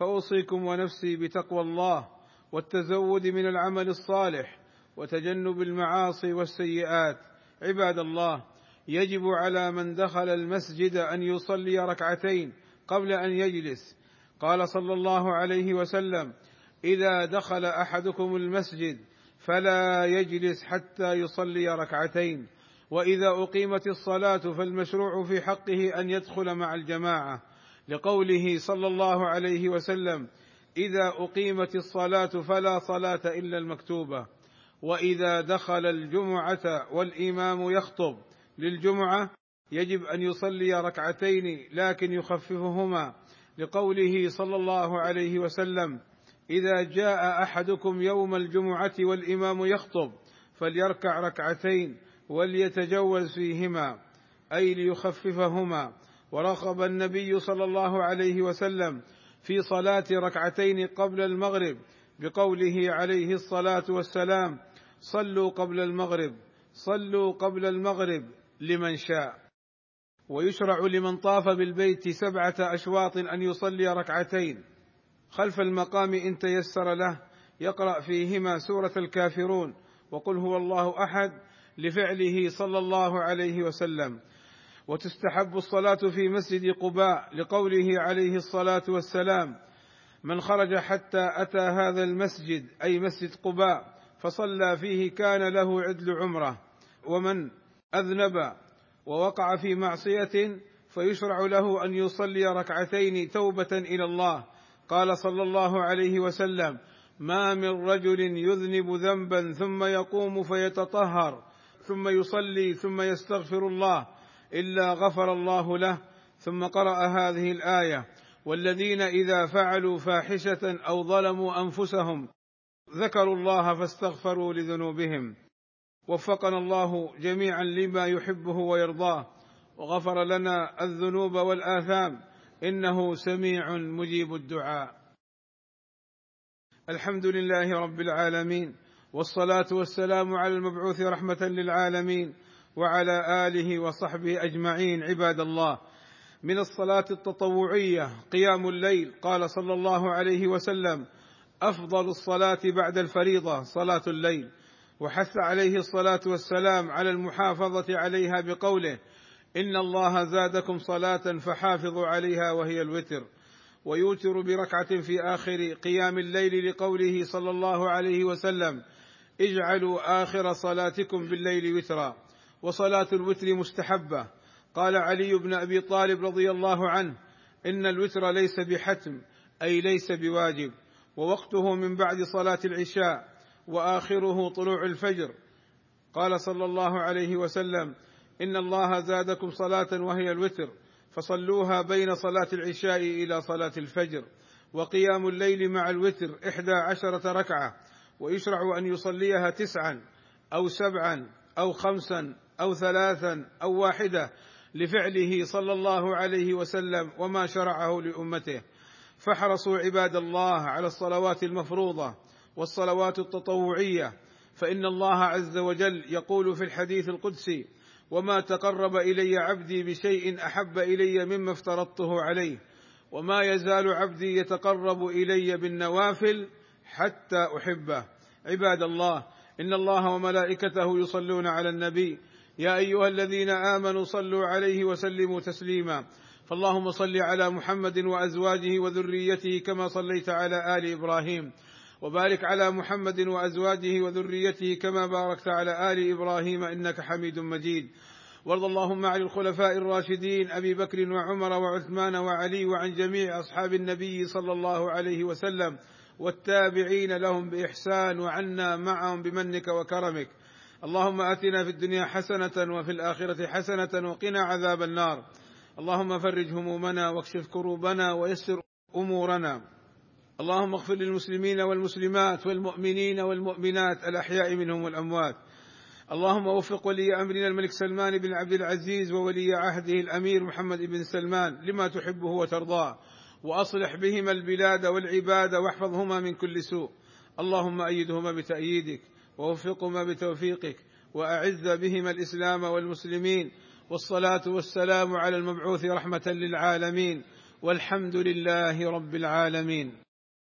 فأوصيكم ونفسي بتقوى الله والتزود من العمل الصالح وتجنب المعاصي والسيئات. عباد الله يجب على من دخل المسجد أن يصلي ركعتين قبل أن يجلس. قال صلى الله عليه وسلم إذا دخل أحدكم المسجد فلا يجلس حتى يصلي ركعتين. وإذا أقيمت الصلاة فالمشروع في حقه أن يدخل مع الجماعة. لقوله صلى الله عليه وسلم إذا أقيمت الصلاة فلا صلاة إلا المكتوبة وإذا دخل الجمعة والإمام يخطب للجمعة يجب أن يصلي ركعتين لكن يخففهما. لقوله صلى الله عليه وسلم إذا جاء أحدكم يوم الجمعة والإمام يخطب فليركع ركعتين وليتجوز فيهما أي ليخففهما. ورغب النبي صلى الله عليه وسلم في صلاة ركعتين قبل المغرب بقوله عليه الصلاة والسلام صلوا قبل المغرب صلوا قبل المغرب لمن شاء. ويشرع لمن طاف بالبيت سبعة أشواط أن يصلي ركعتين. خلف المقام إن تيسر له يقرأ فيهما سورة الكافرون وقل هو الله أحد لفعله صلى الله عليه وسلم. وتستحب الصلاة في مسجد قباء لقوله عليه الصلاة والسلام من خرج حتى أتى هذا المسجد أي مسجد قباء فصلى فيه كان له عدل عمرة ومن أذنب ووقع في معصية فيشرع له أن يصلي ركعتين توبة إلى الله. قال صلى الله عليه وسلم ما من رجل يذنب ذنبا ثم يقوم فيتطهر ثم يصلي ثم يستغفر الله إلا غفر الله له ثم قرأ هذه الآية والذين إذا فعلوا فاحشة أو ظلموا أنفسهم ذكروا الله فاستغفروا لذنوبهم. وفقنا الله جميعا لما يحبه ويرضاه وغفر لنا الذنوب والآثام إنه سميع مجيب الدعاء. الحمد لله رب العالمين والصلاة والسلام على المبعوث رحمة للعالمين وعلى آله وصحبه أجمعين عباد الله. من الصلاة التطوعية قيام الليل قال صلى الله عليه وسلم أفضل الصلاة بعد الفريضة صلاة الليل. وحث عليه الصلاة والسلام على المحافظة عليها بقوله إن الله زادكم صلاة فحافظوا عليها وهي الوتر. ويوتر بركعة في آخر قيام الليل لقوله صلى الله عليه وسلم اجعلوا آخر صلاتكم بالليل وترا. وصلاة الوتر مستحبة. قال علي بن أبي طالب رضي الله عنه إن الوتر ليس بحتم أي ليس بواجب ووقته من بعد صلاة العشاء وآخره طلوع الفجر. قال صلى الله عليه وسلم إن الله زادكم صلاة وهي الوتر فصلوها بين صلاة العشاء إلى صلاة الفجر وقيام الليل مع الوتر إحدى عشرة ركعة ويشرع أن يصليها تسعا أو سبعا أو خمسا أو ثلاثا أو واحدة لفعله صلى الله عليه وسلم وما شرعه لأمته. فاحرصوا عباد الله على الصلوات المفروضة والصلوات التطوعية. فإن الله عز وجل يقول في الحديث القدسي وما تقرب إلي عبدي بشيء أحب إلي مما افترضته عليه وما يزال عبدي يتقرب إلي بالنوافل حتى أحبه. عباد الله إن الله وملائكته يصلون على النبي يا أيها الذين آمنوا صلوا عليه وسلموا تسليما. فاللهم صل على محمد وأزواجه وذريته كما صليت على آل إبراهيم. وبارك على محمد وأزواجه وذريته كما باركت على آل إبراهيم إنك حميد مجيد. وارض اللهم عن الخلفاء الراشدين أبي بكر وعمر وعثمان وعلي وعن جميع أصحاب النبي صلى الله عليه وسلم. والتابعين لهم بإحسان وعنا معهم بمنك وكرمك. اللهم آتنا في الدنيا حسنة وفي الآخرة حسنة وقنا عذاب النار. اللهم فرج همومنا واكشف كروبنا ويسر أمورنا. اللهم اغفر للمسلمين والمسلمات والمؤمنين والمؤمنات الأحياء منهم والأموات. اللهم وفق ولي أمرنا الملك سلمان بن عبد العزيز وولي عهده الأمير محمد بن سلمان لما تحبه وترضاه. وأصلح بهما البلاد والعباد واحفظهما من كل سوء. اللهم أيدهما بتأييدك. ووفقهما بتوفيقك وأعز بهما الإسلام والمسلمين والصلاة والسلام على المبعوث رحمة للعالمين والحمد لله رب العالمين